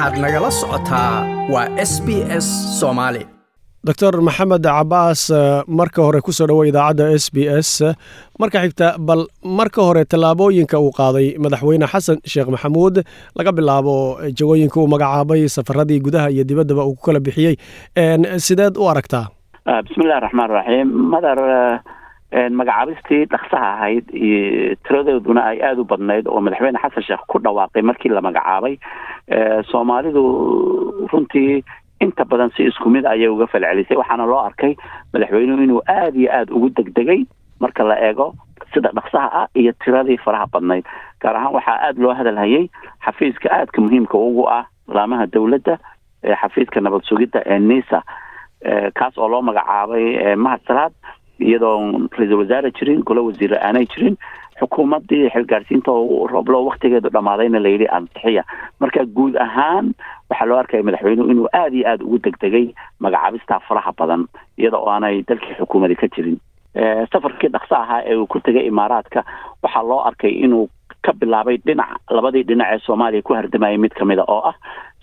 waxaad nagala socotaa waa s b s soomaali doctor maxamed cabaas marka hore ku soo dhowo idaacadda s b s marka xigta bal marka hore tallaabooyinka uu qaaday madaxweyne xasan sheekh maxamuud laga bilaabo jagooyinka uu magacaabay safaradii gudaha iyo dibaddaba uu ku kala bixiyey. Sideed u aragtaa? Bismillahi raxmaan raxiim madar magacaabistii dhaksaha ahayd iyo tiradooduna ay aada u badnayd oo madaxweyne xasan sheekh ku dhawaaqay markii la magacaabay. Soomaalidu runtii inta badan si isku mid ayay uga falcelisay. Waxaana loo arkay madaxweynuhu inuu aada iyo aada ugu degdegay marka la eego sida dhaksaha ah iyo tiradii faraha badnayd. Gaar ahaan waxaa aada loo hadalhayay xafiiska aadka muhiimka ugu ah laamaha dowladda ee xafiiska nabad sugidda ee nisa kaas oo loo magacaabay mahad salaad iyadoo ra'iisul wasaare jirin golo wasiire aanay jirin xukuumaddii xilgaarsiinta rooblo waktigeedu dhammaadayna layidhi ansixiya marka guud ahaan waxaa loo arkaya madaxweynuhu inuu aada iyo aada ugu degdegay magacaabistaa faraha badan iyada oo aanay dalkii xukuumadi ka jirin. Safarkii dhakso ahaa ee uu ku tegay imaaraadka waxaa loo arkay inuu ka bilaabay dhinac labadii dhinac ee soomaaliya ku hardamayay mid kamida oo ah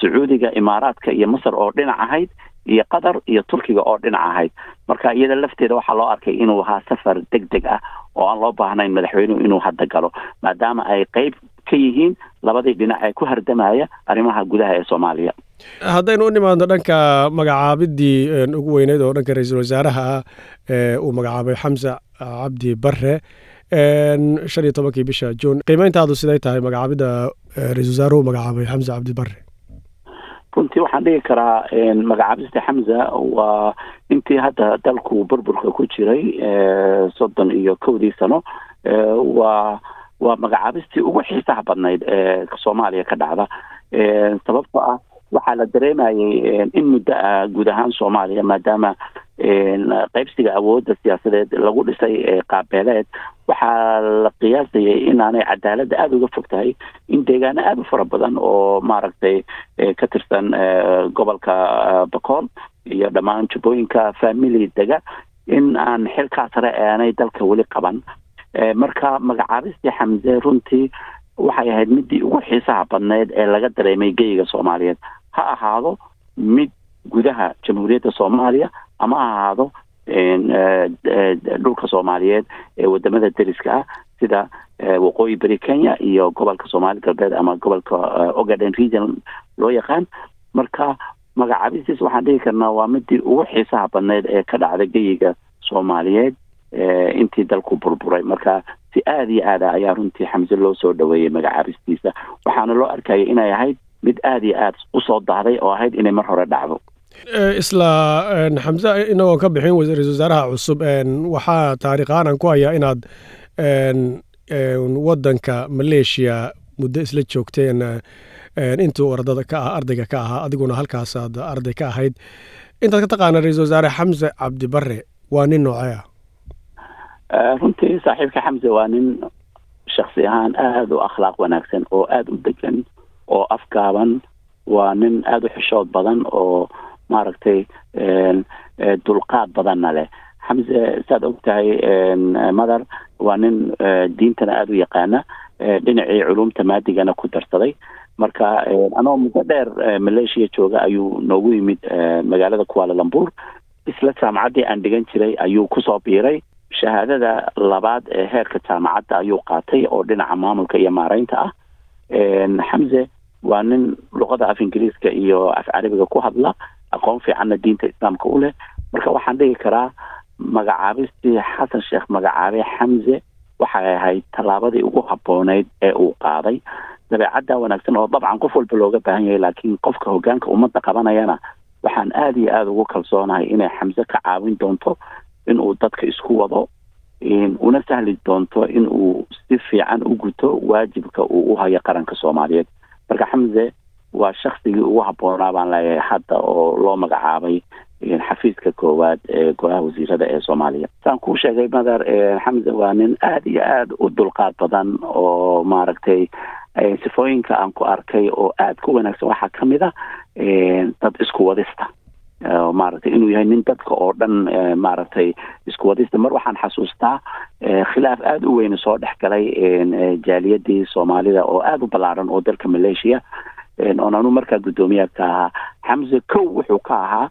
sacuudiga imaaraadka iyo masar oo dhinac ahayd iyo qatar iyo turkiga oo dhinac ahayd. Marka iyada lafteeda waxaa loo arkay inuu ahaa safar deg deg ah oo aan loo baahnayn madaxweynuhu inuu hadda galo maadaama ay qeyb ka yihiin labadii dhinac ee ku hardamaya arrimaha gudaha ee soomaaliya. Haddaynu u nimaadno dhanka magacaabidii ugu weyneyd oo dhanka ra'iisul wasaaraha uu magacaabay xamse cabdi bare shan iyo tobankii bisha juun. Qiimeyntaadu siday tahay magacaabidda ra'isul wasaaruhu magacaabay xamse cabdi bare runtii waxaan dhigi karaa magacaabista xamza waa intii hadda dalku burburka ku jiray soddon iyo kowdii sano waa waa magacaabistii ugu xiisaha badnayd ee soomaaliya ka dhacda. Sababtoo ah waxaa la dareemayay in muddo ah guud ahaan soomaaliya maadaama qaybsiga awoodda siyaasadeed lagu dhisay qaabeeleed waxaa la qiyaasayay inaanay cadaaladda aada uga fog tahay in deegaano aada u fara badan oo maaragtay ka tirsan gobolka bakool iyo dhammaan jubbooyinka family dega in aan xilkaa sare aanay dalka weli qaban. Marka magacaabistii xamse runtii waxay ahayd midii ugu xiisaha badneyd ee laga dareemay geyiga soomaaliyeed. Ha ahaado mid gudaha jamhuuriyadda soomaaliya ama ha ahaado dhulka soomaaliyeed ee waddamada deriska ah sida waqooyi beri kenya iyo gobolka soomaali galbeed ama gobolka ogaden region loo yaqaan. Marka magacaabistiis waxaan dhihi karnaa waa midii ugu xiisaha badneyd ee ka dhacda geyiga soomaaliyeed intii dalku burburay. Marka si aada iyo aada ayaa runtii xamse loo soo dhaweeyey magacaabistiisa waxaana loo arkaya inay ahayd mid aada iyo aada u soo dahday oo ahayd inay mar hore dhacdo isla xamse inagoon ka bixin ra'isul wasaaraha cusub waxaa taariikhaan aan ku hayaa inaad waddanka maleeshiya muddo isla joogteen intuu ardada ka ah ardayga ka ahaa adiguna halkaasaad arday ka ahayd. Intaad ka taqaana ra'isul wasaare xamse cabdi bare waa nin noocee? Ah runtii saaxiibka xamse waa nin shaksi ahaan aada u akhlaaq wanaagsan oo aada u degan oo afgaaban. Waa nin aada u xishood badan oo maaragtay dulqaad badanna leh. Xamse saad og tahay mother waa nin diintana aada u yaqaana dhinacii culumta maadigana ku darsaday. Marka anoo muddo dheer maleeshiya jooga ayuu noogu yimid magaalada kuaalalambuur isla jaamacaddii aan dhigan jiray ayuu ku soo biiray. Shahaadada labaad ee heerka jaamacadda ayuu qaatay oo dhinaca maamulka iyo maareynta ah. Xamse waa nin luqada af ingiriiska iyo af carabiga ku hadla aqoon fiicanna diinta islaamka u leh. Marka waxaan dhigi karaa magacaabistii xasan sheekh magacaabay xamse waxay ahayd tallaabadii ugu habbooneyd ee uu qaaday. Dabeecadda wanaagsan oo dabcan qof walba looga baahan yahay laakiin qofka hoggaanka ummadda qabanayana waxaan aada iyo aada ugu kalsoonahay inay xamse ka caawin doonto inuu dadka isku wado una sahli doonto in uu si fiican u guto waajibka uu u hayo qaranka soomaaliyeed. Marka xamse waa shaksigii ugu habboonaa baan leeyahay hadda oo loo magacaabay xafiiska koowaad ee golaha wasiirada ee soomaaliya. Saan kuu sheegay mather xamse waa nin aada iyo aada u dulqaad badan oo maaragtay sifooyinka aan ku arkay oo aada ku wanaagsan. Waxaa ka mid a dad isku wadista. Maaragtay inuu yahay nin dadka oo dhan maaragtay isku wadista. Mar waxaan xasuustaa khilaaf aada u weyne soo dhex galay jaaliyadii soomaalida oo aada u ballaaran oo dalka maleeshiya oon anu markaa guddoomiyaha ka ahaa xamse kow wuxuu ka ahaa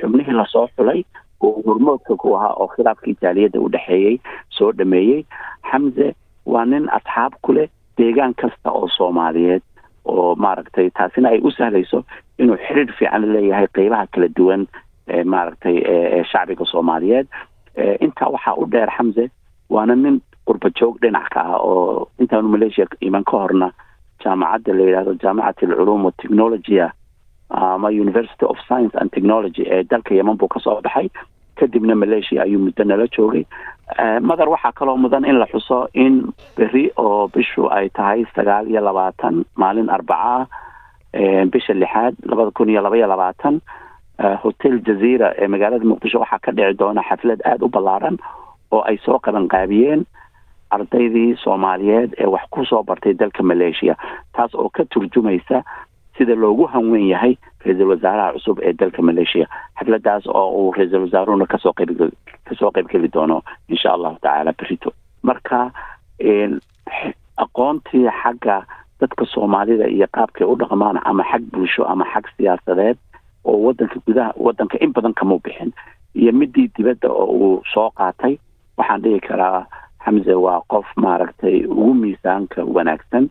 xubnihii la soo xulay oo hormoodka ku ahaa oo khilaafkii jaaliyadda u dhexeeyey soo dhameeyey. Xamse waa nin asxaab ku leh deegaan kasta oo soomaaliyeed oo maaragtay taasina ay u sahlayso inuu xiriir fiican leeyahay qeybaha kala duwan maaragtay shacbiga soomaaliyeed. Intaa waxaa u dheer xamse waana nin qurba joog dhinac ka ah oo intaanu maleeshiya iman ka horna jaamacadda la yidhahdo jaamacat alculuum watechnologia ama university of science and technology ee dalka yeman buu ka soo baxay. Kadibna malaysia ayuu muddo nala joogay. Madar waxaa kaloo mudan in la xuso in beri oo bishu ay tahay sagaal iyo labaatan maalin arbaca bisha lixaad labada kun iyo laba iyo labaatan. Hotel jazeera ee magaalada muqdisho waxaa ka dhici doona xaflad aada u ballaaran oo ay soo qabanqaabiyeen ardaydii soomaaliyeed ee wax ku soo bartay dalka malaysia taas oo ka turjumaysa sida loogu hanwen yahay ra'iisul wasaaraha cusub ee dalka malaysia xafladaas oo uu ra'iisul wasaaruhuna ka soo qayb ka soo qaybgeli doono insha allahu tacaala berito marka aqoontii xagga dadka soomaalida iyo qaabkay u dhaqmaan ama xag bulsho ama xag siyaasadeed oo wadanka gudaha wadanka in badan kama bixin iyo midii dibadda oo uu soo qaatay waxaan dhihi karaa xamse waa qof maaragtay ugu miisaanka wanaagsan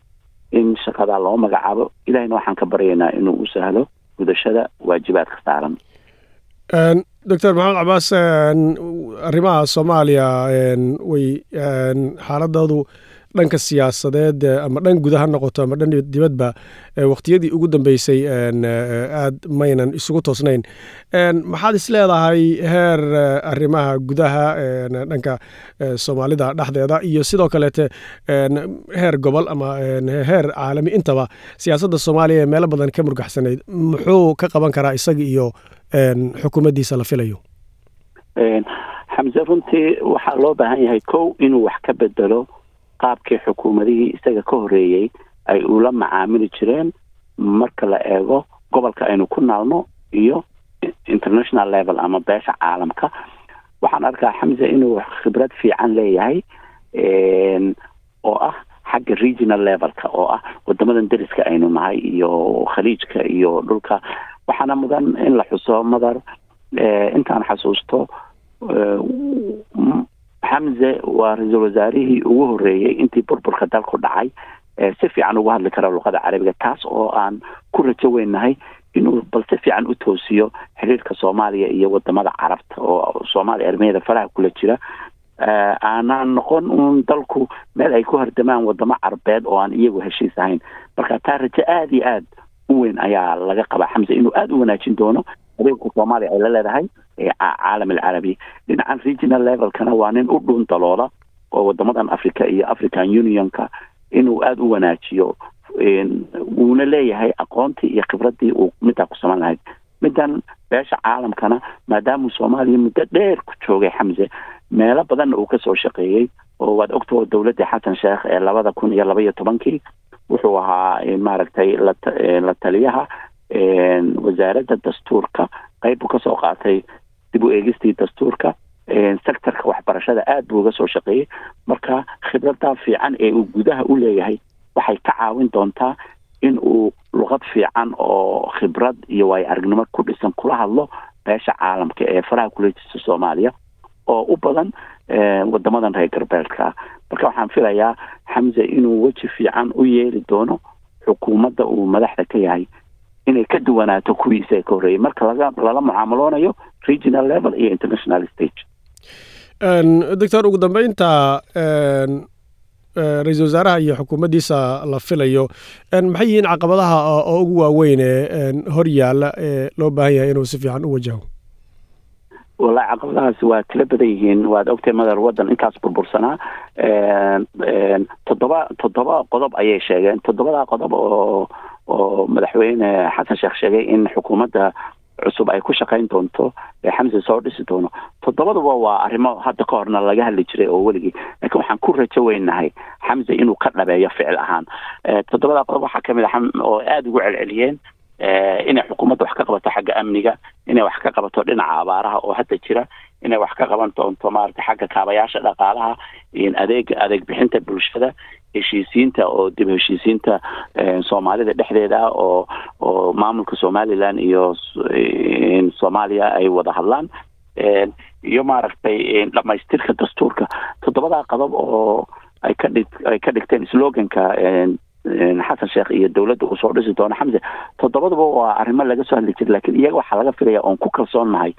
in shaqadaa loo magacaabo. Ilahayna waxaan ka baryaynaa inuu u sahlo gudashada waajibaadka saaran doctor maxamed cabaas arrimaha soomaaliya way xaaladoodu dhanka siyaasadeed ama dhan guda ha noqoto ama dhan dibadba waqtiyadii ugu dambeysay aad maynan isugu toosnayn. Maxaad is leedahay heer arrimaha gudaha dhanka soomaalida dhexdeeda iyo sidoo kaleete heer gobol ama heer caalami intaba siyaasadda soomaaliya ee meelo badan ka murgaxsanayd muxuu ka qaban karaa isaga iyo xukuumaddiisa la filayo? Xamse runtii waxaa loo baahan yahay kow inuu wax ka bedelo qaabkii xukuumadihii isaga ka horeeyey ay ula macaamili jireen marka la eego gobolka aynu ku naalno iyo international level ama beesha caalamka. Waxaan arkaa xamse inuu khibrad fiican leeyahay oo ah xagga regional levelka oo ah wadamadan deriska aynu nahay iyo khaliijka iyo dhulka. Waxaana mudan in la xuso madar intaan xasuusto xamse waa ra'iisul wasaarihii ugu horeeyey intii burburka dalku dhacay si fiican ugu hadli kara luqada carabiga taas oo aan ku rajo weynahay inuu bal si fiican u toosiyo xiriirka soomaaliya iyo waddamada carabta oo soomaaliya armeyada faraha kula jira aanaan noqon uun dalku meel ay ku hardamaan wadamo carabeed oo aan iyagu heshiis ahayn marka taa rajo aada iyo aad u weyn ayaa laga qabaa xamse inuu aada u wanaajin doono xiriirka soomaaliya ay la leedahay caalam alcarabi dhinacan regional levelkana waa nin u dhun daloola oo wadamadan africa iyo african unionka inuu aada u wanaajiyo wuuna leeyahay aqoontii iyo khibradii uu middaa ku saman lahayd. Middan beesha caalamkana maadaamuu soomaaliya muddo dheer ku joogay xamse meelo badanna uu ka soo shaqeeyey oo waad ogtao dowladdii xasan sheekh ee labada kun iyo laba iyo tobankii wuxuu ahaa maaragtay la taliyaha wasaaradda dastuurka qayb buu ka soo qaatay dib u eegistii dastuurka sectorka waxbarashada aada buu uga soo shaqeeyey. Marka khibradaa fiican ee uu gudaha u leeyahay waxay ka caawin doontaa in uu luqad fiican oo khibrad iyo waayo aragnimo ku dhisan kula hadlo beesha caalamka ee faraha kula jirta soomaaliya oo u badan wadamadan reer galbeedka. Marka waxaan filayaa xamse inuu weji fiican u yeeli doono xukuumadda uu madaxda ka yahay inay ka duwanaato kuwiisa ka horreeyay marka laga lala mucaamaloonayo regional level iyo international stage. Doctor ugu dambeynta ra'iisul wasaaraha iyo xukuumaddiisa la filayo maxay yihiin caqabadaha oo ugu waaweyn ee hor yaalla ee loo baahan yahay inuu si fiican u wajaho? Wallahi caqabadahaasi waa kala badan yihiin. Waad ogtay madar waddan intaas burbursanaa. Toddoba toddoba qodob ayay sheegeen. Toddobadaa qodob oo oo madaxweyne xasan sheekh sheegay in xukuumadda cusub ay ku shaqayn doonto ee xamse soo dhisi doono. Toddobaduba waa arrimo hadda ka horna laga hadli jiray oo weligii. Laakiin waxaan ku rajo weynahay xamse inuu ka dhabeeyo ficil ahaan. Toddobadaa qodob waxaa ka mid a oo aada ugu celceliyeen inay xukuumadda wax ka qabato xagga amniga inay wax ka qabato dhinaca abaaraha oo hadda jira inay wax ka qaban doonto maarata xagga kaabayaasha dhaqaalaha adeeg adeeg bixinta bulshada heshiisiinta oo dib heshiisiinta soomaalida dhexdeeda ah oo oo maamulka somalilan iyo soomaaliya ay wada hadlaan iyo maaragtay dhamaystirka dastuurka. Toddobadaa qodob oo ay ka ka dhigteen sloganka xasan sheekh iyo dowladda uu soo dhisi doono xamse toddobadaba waa arrimo laga soo hadli jira lakiin iyaga waxaa laga filaya oon ku kalsoonnahay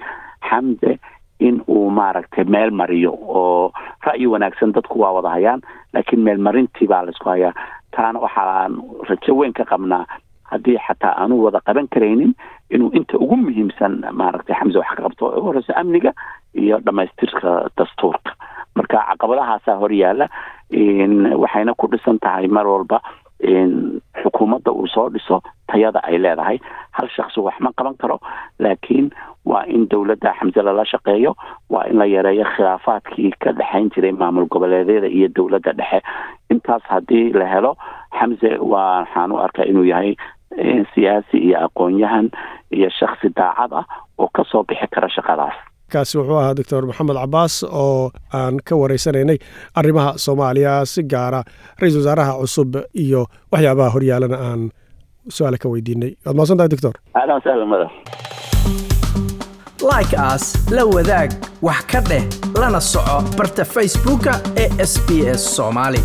xamse in uu maaragtay meel mariyo oo ra'yi wanaagsan dadku waa wada hayaan laakiin meelmarintii baa la isku hayaa. Taana waxaan rajo weyn ka qabnaa haddii xataa aanu wada qaban karaynin inuu inta ugu muhiimsan maaragtay xamse wax ka qabto ugu horeysa amniga iyo dhamaystirka dastuurka. Marka caqabadahaasaa hor yaalla waxayna ku dhisan tahay mar walba xukuumadda uu soo dhiso tayada ay leedahay. Hal shaksi wax ma qaban karo laakiin waa in dowladda xamse lala shaqeeyo waa in la yareeyo khilaafaadkii ka dhexayn jiray maamul goboleedyada iyo dowladda dhexe. Intaas haddii la helo xamse waxaan u arkaa inuu yahay siyaasi iyo aqoon-yahan iyo shaksi daacad ah oo ka soo bixi kara shaqadaas kaasi wuxuu ahaa doctor maxamed cabaas oo aan ka wareysanaynay arrimaha soomaaliya si gaara ra'iisul wasaaraha cusub iyo waxyaabaha horyaalana aan su'aale ka weydiinay. Waad mahadsan tahay doctor? Ahlan wasahlan madam. Like as la wadaag wax ka dheh lana soco barta facebooka ee sb s soomaali